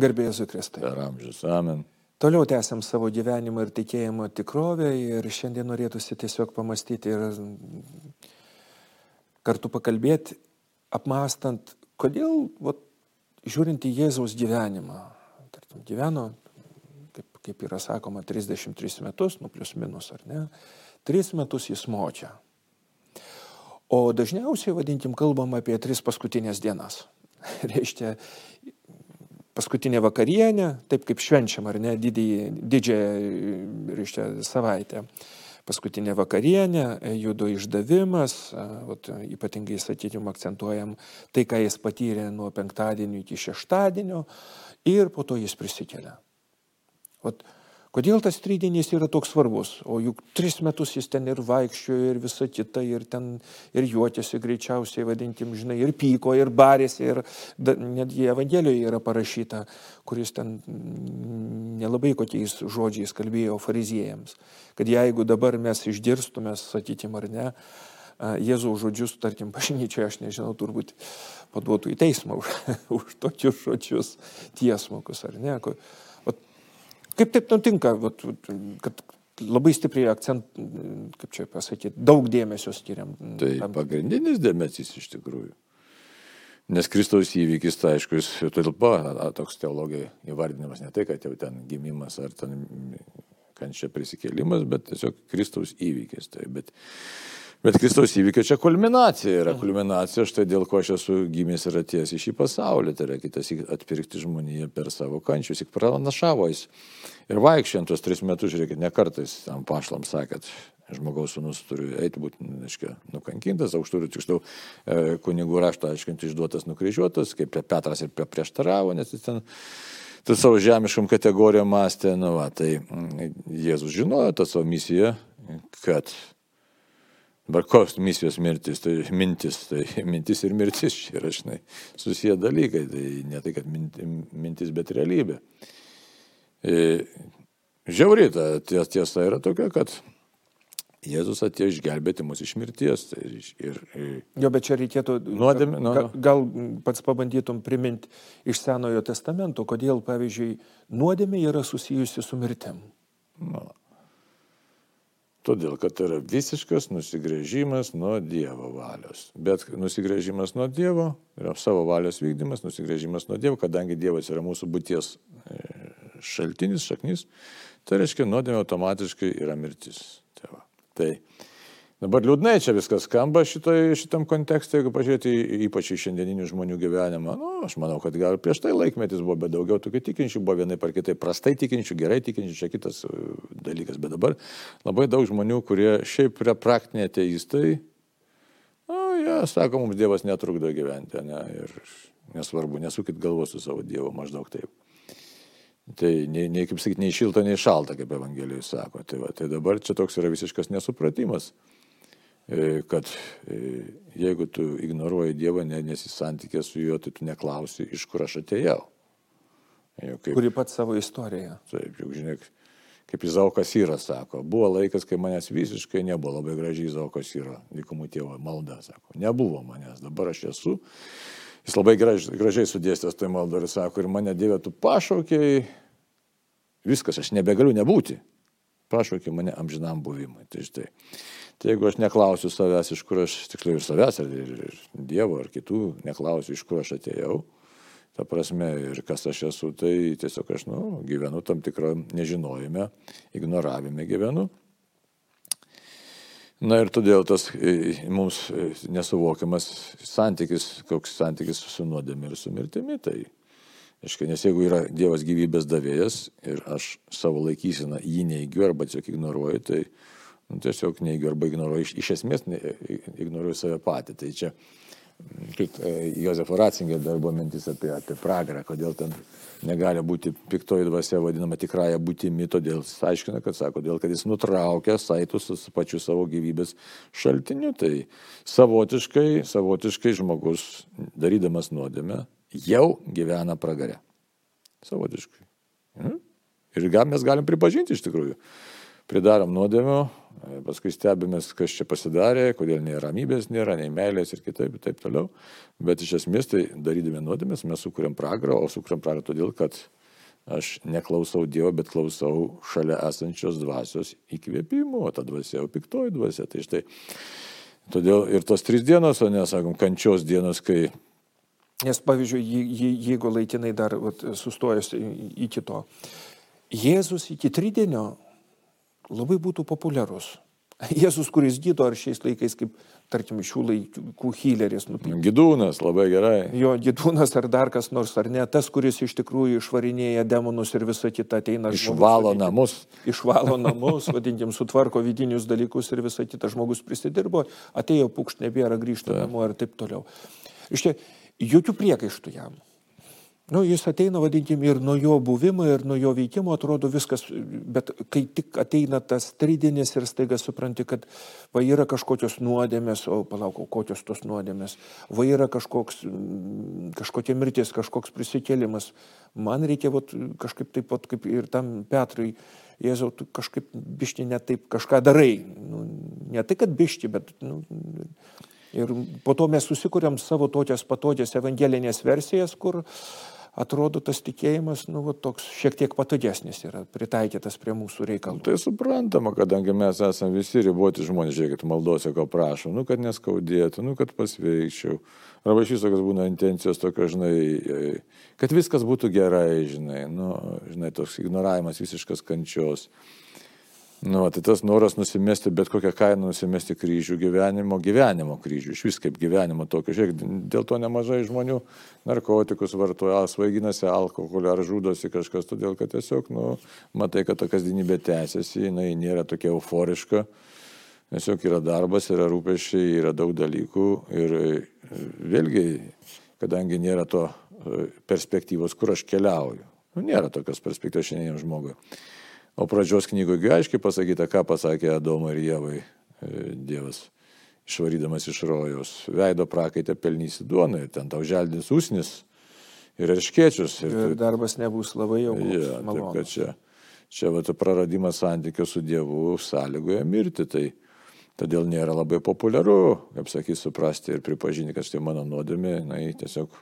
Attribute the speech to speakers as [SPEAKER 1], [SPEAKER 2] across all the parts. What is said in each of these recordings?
[SPEAKER 1] Garbėjus Kristai.
[SPEAKER 2] Per amžius. Amen.
[SPEAKER 1] Toliau tęsiam savo gyvenimo ir tikėjimo tikrovę ir šiandien norėtųsi tiesiog pamastyti ir kartu pakalbėti, apmastant, kodėl, vat, žiūrint į Jėzaus gyvenimą, tarkim, gyveno, kaip, kaip yra sakoma, 33 metus, nu plus minus ar ne, 3 metus jis močia. O dažniausiai, vadinkim, kalbam apie 3 paskutinės dienas. Reiškia, paskutinė vakarienė, taip kaip švenčiam, ar ne, didįjį, didžiąją, reiškia, savaitę. Paskutinė vakarienė, judo išdavimas, vat, ypatingai, sakykime, akcentuojam tai, ką jis patyrė nuo penktadienio iki šeštadienio ir po to jis prisikelia. Vat, Kodėl tas trydinys yra toks svarbus? O juk tris metus jis ten ir vaikščiojo ir visa kita, ir ten ir juotėsi greičiausiai, vadinkim, žinai, ir pyko, ir barėsi, ir da, netgi Evangelijoje yra parašyta, kuris ten nelabai kokiais žodžiais kalbėjo fariziejams, kad jeigu dabar mes išgirstume, sakykim ar ne, Jėzaus žodžius, tarkim, bažnyčioje, aš nežinau, turbūt paduotų į teismą už, už tokius žodžius tiesmukus, ar ne. Kaip taip nutinka, kad labai stipriai akcent, kaip čia pasakyti, daug dėmesio skiriam.
[SPEAKER 2] Tai tam. pagrindinis dėmesys iš tikrųjų. Nes Kristaus įvykis, tai aišku, jis tilpa, toks teologijai įvardinimas, ne tai, kad jau ten gimimas ar ten kančia prisikėlimas, bet tiesiog Kristaus įvykis. Tai, bet Bet Kristaus įvykio čia kulminacija yra. Kulminacija štai dėl ko aš esu gimęs ir atėjęs į šį pasaulį. Tai yra kitas atpirkti žmoniją per savo kančius. Tik pranašavo jis. Ir vaikščiant tuos tris metus, žiūrėkit, ne kartais tam pašlam sakėt, žmogaus sunus turi eiti būti, aiškiai, nukankintas, aukšturių tiksliau e, kunigų rašto aiškinti išduotas nukryžiuotas, kaip Petras ir prieštaravo, nes jis ten tu savo žemiškam kategorijom mąstė, nu va, tai mm, Jėzus žinojo tą savo misiją, kad Dabar koks misijos mirtis, tai mintis, tai mintis ir mirtis čia yra, žinai, susiję dalykai, tai ne tai, kad mintis, bet realybė. E, žiauri, ta tiesa yra tokia, kad Jėzus atėjo išgelbėti mus iš mirties. Tai ir, ir,
[SPEAKER 1] jo, bet čia reikėtų.
[SPEAKER 2] Nuodėmė, nu,
[SPEAKER 1] gal, gal pats pabandytum priminti iš Senojo testamento, kodėl, pavyzdžiui, nuodėmė yra susijusi su mirtim.
[SPEAKER 2] Nu, Todėl, kad tai yra visiškas nusigrėžimas nuo Dievo valios. Bet nusigrėžimas nuo Dievo yra savo valios vykdymas, nusigrėžimas nuo Dievo, kadangi Dievas yra mūsų būties e, šaltinis, šaknis, tai reiškia nuodėmė automatiškai yra mirtis. Tai, va. tai Dabar liūdnai čia viskas skamba šitoj, šitam kontekste, jeigu pažiūrėti ypač į šiandieninių žmonių gyvenimą. Nu, aš manau, kad gal prieš tai laikmetis buvo, bet daugiau tokių tikinčių buvo vienai par kitai prastai tikinčių, gerai tikinčių, čia kitas e, dalykas. Bet dabar labai daug žmonių, kurie šiaip yra praktiniai ateistai, nu, jie sako, mums Dievas netrukdo gyventi, ne, ir nesvarbu, nesukit galvos su savo Dievu, maždaug taip. Tai nei, nei kaip sakyti, nei šilta, nei šalta, kaip Evangelijoje sako. Tai, va, tai dabar čia toks yra visiškas nesupratimas. E, kad e, jeigu tu ignoruoji Dievą, nesi santykė su juo, tai tu neklausi, iš kur aš atėjau.
[SPEAKER 1] Jau kaip, Kuri pat savo istoriją.
[SPEAKER 2] Taip, juk žinai, kaip Izaukas yra, sako, buvo laikas, kai manęs visiškai nebuvo, labai gražiai Izaukas yra, dykumų tėvo malda, sako, nebuvo manęs, dabar aš esu. Jis labai gražiai, gražiai sudėstęs tai maldą ir sako, ir mane Dieve tu pašaukiai, viskas, aš nebegaliu nebūti. Pašaukiai mane amžinam buvimui. Tai štai. Tai jeigu aš neklausiu savęs, iš kur aš, tiksliau ir savęs, ir, ir Dievo, ar kitų, neklausiu, iš kur aš atėjau, ta prasme, ir kas aš esu, tai tiesiog aš, nu, gyvenu tam tikrą nežinojime, ignoravime gyvenu. Na ir todėl tas e, mums e, nesuvokiamas santykis, koks santykis su nuodėmė ir su mirtimi. Tai, aiškiai, nes jeigu yra Dievas gyvybės davėjas ir aš savo laikysiną jį neigiu arba tiesiog ignoruoju, tai nu, tiesiog neigiu arba ignoruoju, iš, iš esmės ne, ignoruoju save patį. Tai čia, kaip e, Josefo Ratzinger dar buvo mintis apie, apie pragarą, kodėl ten negali būti piktoji dvasia vadinama tikrąją būtimi, todėl jis aiškina, kad sako, todėl kad jis nutraukia saitus su pačiu savo gyvybės šaltiniu, tai savotiškai, savotiškai žmogus, darydamas nuodėmę, jau gyvena pragarę. Savotiškai. Mhm. Ir mes galim pripažinti iš tikrųjų pridarom nuodėmių, Paskui stebimės, kas čia pasidarė, kodėl nei ramybės nėra, nei meilės ir kitaip, ir taip toliau. Bet iš esmės tai darydami nuodėmės mes sukūrėm pragarą, o sukūrėm pragarą todėl, kad aš neklausau Dievo, bet klausau šalia esančios dvasios įkvėpimo, o ta dvasia jau piktoji dvasia. Tai štai. Todėl ir tos trys dienos, o nesakom, kančios dienos, kai
[SPEAKER 1] Nes pavyzdžiui, jeigu laikinai dar vat, sustojus iki to, Jėzus iki tridienio labai būtų populiarus. Jėzus, kuris gydo, ar šiais laikais, kaip, tarkim, šių laikų Hileris. Nu, tai,
[SPEAKER 2] gidūnas, labai gerai.
[SPEAKER 1] Jo, gidūnas ar dar kas nors, ar ne, tas, kuris iš tikrųjų išvarinėja demonus ir visą kitą ateina.
[SPEAKER 2] Išvalo žmogus, namus.
[SPEAKER 1] Išvalo namus, vadinkim, sutvarko vidinius dalykus ir visą kitą žmogus prisidirbo, atėjo pukšt, nebėra grįžti namo ir taip toliau. Iš čia jokių priekaištų jam. Nu, jis ateina, vadinkim, ir nuo jo buvimo, ir nuo jo veikimo atrodo viskas, bet kai tik ateina tas tridienis ir staiga supranti, kad va yra kažkokios nuodėmės, o palauk, kokios tos nuodėmės, va yra kažkoks, kažkokia mirtis, kažkoks prisikėlimas, man reikia vat, kažkaip taip pat kaip ir tam Petrui, Jėzau, tu kažkaip bišti ne taip kažką darai. Nu, ne tai, kad bišti, bet nu, Ir po to mes susikūrėm savo tokias patogias evangelinės versijas, kur atrodo tas tikėjimas, nu, va, toks šiek tiek patogesnis yra, pritaikytas prie mūsų reikalų.
[SPEAKER 2] Tai suprantama, kadangi mes esame visi riboti žmonės, žiūrėkit, maldose, ko prašom, nu, kad neskaudėtų, nu, kad pasveikčiau. Arba viso, kas būna intencijos tokio, žinai, kad viskas būtų gerai, žinai, nu, žinai, toks ignoravimas visiškas kančios. Nu, tai tas noras nusimesti bet kokią kainą, nusimesti kryžių gyvenimo, gyvenimo kryžių, iš vis kaip gyvenimo tokio. Žiūrėk, dėl to nemažai žmonių narkotikus vartoja, svaiginasi alkoholį ar žudosi kažkas, todėl kad tiesiog, nu, matai, kad ta kasdienybė tęsiasi, jinai nėra tokia euforiška, tiesiog yra darbas, yra rūpešiai, yra daug dalykų ir vėlgi, kadangi nėra to e, perspektyvos, kur aš keliauju, nu, nėra tokios perspektyvos šiandien žmogui. O pradžios knygoje aiškiai pasakyta, ką pasakė Adomui ir Jėvai e, Dievas, išvarydamas iš rojos. Veido prakaitę pelnysi duoną ir ten tau želdins usnis ir erškiečius.
[SPEAKER 1] Ir, ir darbas nebus labai jau
[SPEAKER 2] ja, taip, kad čia, čia va, praradimas santykio su Dievu sąlygoje mirti. Tai todėl nėra labai populiaru, kaip sakys, suprasti ir pripažinti, kad štai mano nuodėmė, na, tiesiog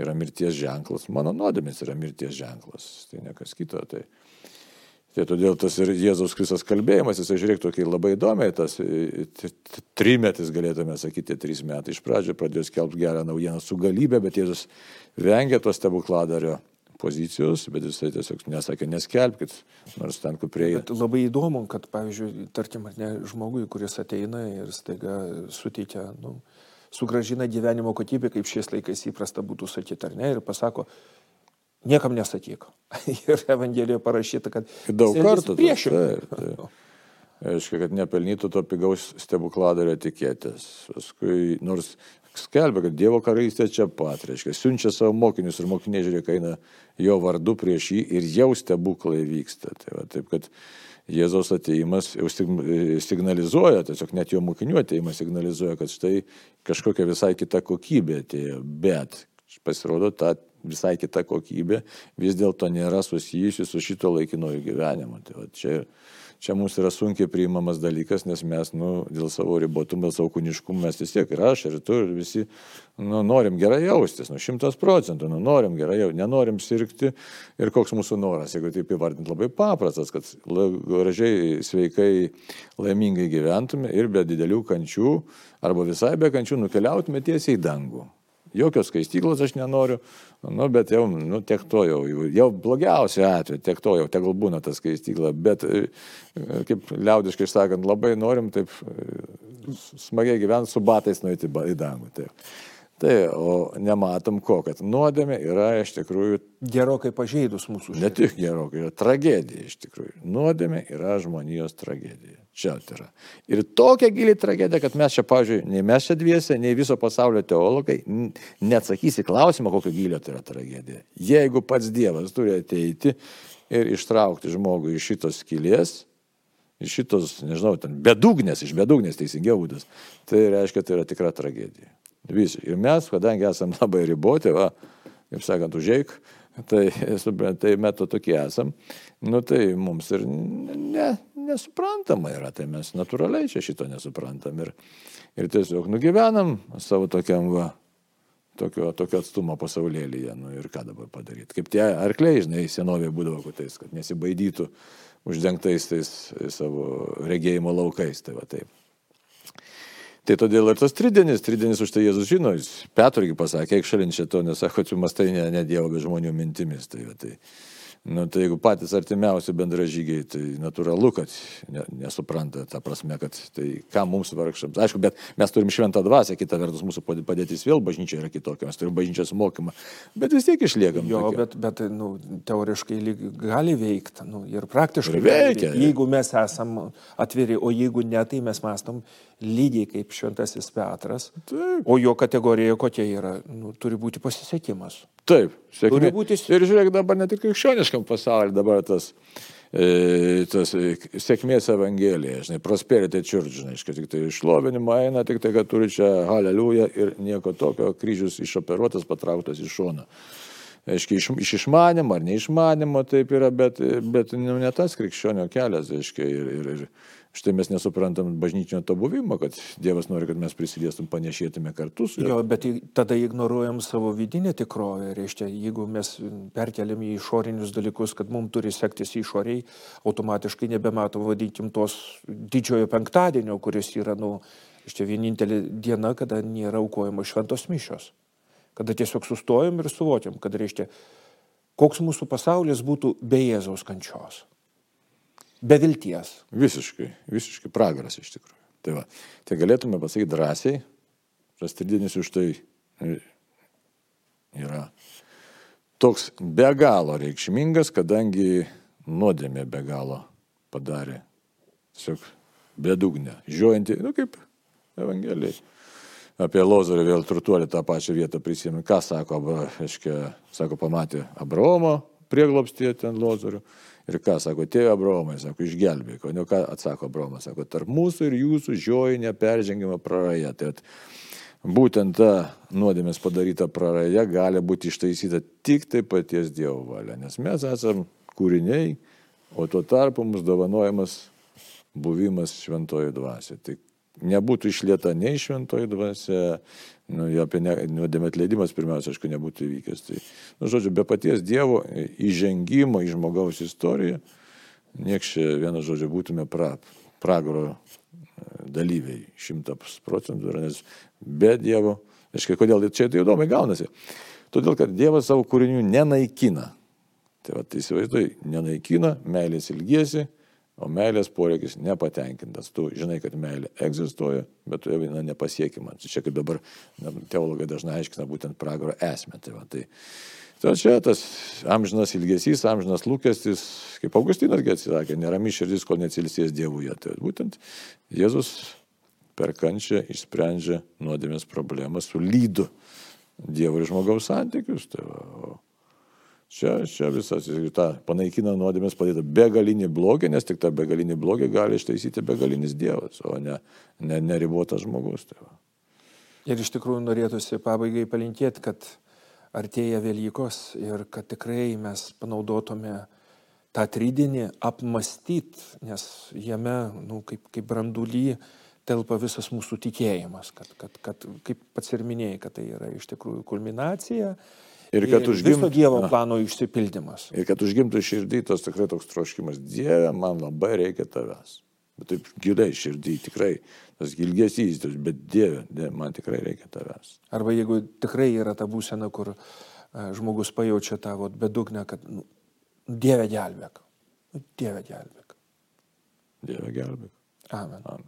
[SPEAKER 2] yra mirties ženklas. Mano nuodėmės yra mirties ženklas. Tai nekas kito. Tai, Tai todėl tas ir Jėzaus Kristus kalbėjimas, jisai žiūrėk tokį labai įdomiai, tas trimetis galėtume sakyti, trys metai iš pradžio pradėjo skelbti gerą naujieną su galybė, bet Jėzus vengia to stebukladario pozicijos, bet jisai tiesiog nesakė, neskelbkit, nors ten, kur prieina.
[SPEAKER 1] Labai įdomu, kad, pavyzdžiui, tarkim, ne, žmogui, kuris ateina ir staiga suteikia, nu, sugražina gyvenimo kokybę, kaip šiais laikais įprasta būtų sakyti, ar ne, ir pasako, niekam nesakyk. ir Evangelijoje parašyta, kad
[SPEAKER 2] daug kartų priešingai. Aiškiai, kad nepelnytų to pigaus stebukladario etiketės. Paskui, nors skelbia, kad Dievo karalystė čia pat, reiškia, siunčia savo mokinius ir mokiniai žiūrėk, eina jo vardu prieš jį ir jau stebuklai vyksta. Tai va, taip, kad Jėzaus ateimas jau signalizuoja, tiesiog net jo mokinių ateimas signalizuoja, kad štai kažkokia visai kita kokybė atėjo, bet pasirodo, ta visai kita kokybė vis dėlto nėra susijusi su šito laikinojo gyvenimu. Tai va, čia, čia mums yra sunkiai priimamas dalykas, nes mes nu, dėl savo ribotumų, dėl savo kūniškumų mes vis tiek ir aš, ir tu, ir visi nu, norim gerai jaustis, nu šimtas procentų, nu, norim gerai jaustis, nenorim sirgti ir koks mūsų noras, jeigu taip įvardinti, labai paprastas, kad gražiai, sveikai, laimingai gyventume ir be didelių kančių arba visai be kančių nukeliautume tiesiai į dangų. Jokios skaistyklos aš nenoriu, nu, bet jau, nu, tiek to jau, jau blogiausiu atveju, tiek to jau, tegul būna ta skaistykla, bet, e, kaip liaudiškai sakant, labai norim taip e, smagiai gyventi su batais nueiti į dangų. Taip. Tai, o nematom ko, kad nuodėmė yra iš tikrųjų.
[SPEAKER 1] Gerokai pažeidus mūsų
[SPEAKER 2] šiandien. Ne tik gerokai, yra tragedija iš tikrųjų. Nuodėmė yra žmonijos tragedija. Čia tai yra. Ir tokia gili tragedija, kad mes čia, pavyzdžiui, nei mes čia dviese, nei viso pasaulio teologai neatsakysi klausimą, kokio gilio tai yra tragedija. Jeigu pats Dievas turi ateiti ir ištraukti žmogų iš šitos skilės, iš šitos, nežinau, ten bedugnės, iš bedugnės teisingiau būdas, tai reiškia, tai yra tikra tragedija. Visi. Ir mes, kadangi esame labai riboti, va, kaip sakant, užeik, tai, tai metu tokie esam, nu tai mums ir ne, nesuprantama yra, tai mes natūraliai čia šito nesuprantam ir, ir tiesiog nugyvenam savo tokiam va, tokio, tokio atstumo pasaulėlyje. Nu ir ką dabar padaryti? Kaip tie arkliai, žinai, senovėje būdavo kotais, kad nesibaidytų uždengtais tais savo regėjimo laukais. Tai va taip. Tai todėl ir tas tridienis, tridienis už tai Jėzus žino, jis Petrui pasakė, eik šalin šito, nes sako, tu mastai ne, ne Dievo, bet žmonių mintimis. Tai, va, tai, Nu, tai jeigu patys artimiausi bendražygiai, tai natūralu, kad ne, nesupranta tą prasme, kad tai ką mums vargšams. Aišku, bet mes turim šventą dvasę, kita vertus mūsų padėtis vėl bažnyčia yra kitokia, mes turim bažnyčios mokymą, bet vis tiek išliekam.
[SPEAKER 1] Jo, tokia. bet, bet nu, teoriškai gali veikti nu, ir praktiškai.
[SPEAKER 2] Ir veikia.
[SPEAKER 1] Jeigu mes esam atviri, o jeigu ne, tai mes mastom lygiai kaip šventasis Petras. Taip. O jo kategorija kokia yra? Nu, turi būti pasisekimas.
[SPEAKER 2] Taip, sėkmė. Ir žiūrėk, dabar ne tik krikščioniškam pasauliu, dabar tas, e, tas e, sėkmės evangelija, žinai, prosperity church, žinai, kad tik tai išlovinimą eina, tik tai, kad turi čia haleliuja ir nieko tokio, kryžius išoperuotas, patrauktas iš šono. Aiškiai, iš, iš išmanimo ar neišmanimo taip yra, bet, bet nu, ne tas krikščionio kelias, aiškiai, ir, ir, ir Štai mes nesuprantam bažnyčio to buvimo, kad Dievas nori, kad mes prisidėstum, panešėtume kartu su
[SPEAKER 1] juo. Jo, bet tada ignoruojam savo vidinę tikrovę. Reiškia, jeigu mes perkeliam į išorinius dalykus, kad mums turi sektis išoriai, automatiškai nebematom, vadinkim, tos didžiojo penktadienio, kuris yra, nu, iš čia vienintelė diena, kada nėra aukojama šventos mišios. Kada tiesiog sustojam ir suvokiam, kad reiškia, koks mūsų pasaulis būtų be Jėzaus kančios be vilties.
[SPEAKER 2] Visiškai, visiškai pragaras iš tikrųjų. Tai, va, tai galėtume pasakyti drąsiai, tas tridienis už tai yra toks be galo reikšmingas, kadangi nuodėmė be galo padarė tiesiog bedugnę, žiojantį, nu kaip Evangelijai. Apie Lozorį vėl turtuolį tą pačią vietą prisimė. Ką sako, aiškiai, sako, pamatė Abraomo prieglopstį ten Lozorių Ir ką sako, tėvė Abraomai, sako, išgelbėk. O ne ką atsako Abraomas, sako, tarp mūsų ir jūsų žioji neperžengima praraja. Tai at, būtent ta nuodėmės padaryta praraja gali būti ištaisyta tik tai paties Dievo valia. Nes mes esame kūriniai, o tuo tarpu mums dovanojamas buvimas šventojo dvasioje. Tai nebūtų išlieta nei šventoji dvasia, nu, apie nuodėmę atleidimas pirmiausia, aišku, nebūtų įvykęs. Tai, nu, žodžiu, be paties Dievo įžengimo į žmogaus istoriją, nieks čia vieną žodžią būtume pra, pragaro e, dalyviai, šimtas procentų, nes be Dievo, aiškiai, kodėl čia tai įdomiai gaunasi. Todėl, kad Dievas savo kūrinių nenaikina. Tai va, tai įsivaizduoji, nenaikina, meilės ilgiesi, O meilės poreikis nepatenkintas. Tu žinai, kad meilė egzistuoja, bet tu jau viena nepasiekima. Čia kaip dabar teologai dažnai aiškina būtent pragaro esmę. Tai, va, tai, tai čia tas amžinas ilgesys, amžinas lūkestis, kaip Augustinas atsisakė, nerami širdis, kol neatsilsės Dievuje. Tai būtent Jėzus per kančią išsprendžia nuodėmės problemą su lydu Dievo ir žmogaus santykius. Tai va, Čia, čia visas, tą panaikina nuodėmės padėta begalinį blogį, nes tik tą begalinį blogį gali ištaisyti begalinis Dievas, o ne, ne neribotas žmogus. Tai va.
[SPEAKER 1] ir iš tikrųjų norėtųsi pabaigai palinkėti, kad artėja Velykos ir kad tikrai mes panaudotume tą trydinį apmastyti, nes jame, nu, kaip, kaip branduly, telpa visas mūsų tikėjimas, kad, kad, kad kaip pats ir minėjai, kad tai yra iš tikrųjų kulminacija Ir kad užgimtų Dievo plano išsipildymas.
[SPEAKER 2] Ir kad užgimtų širdį tas tikrai toks troškimas. Dieve, man labai reikia tavęs. Bet taip giliai širdį tikrai, tas ilgesys, bet Dieve, dieve, man tikrai reikia tavęs.
[SPEAKER 1] Arba jeigu tikrai yra ta būsena, kur uh, žmogus pajaučia tavo bedugnę, kad nu, Dieve gelbėk. Nu, dieve gelbėk.
[SPEAKER 2] Dieve gelbėk.
[SPEAKER 1] Amen. Amen.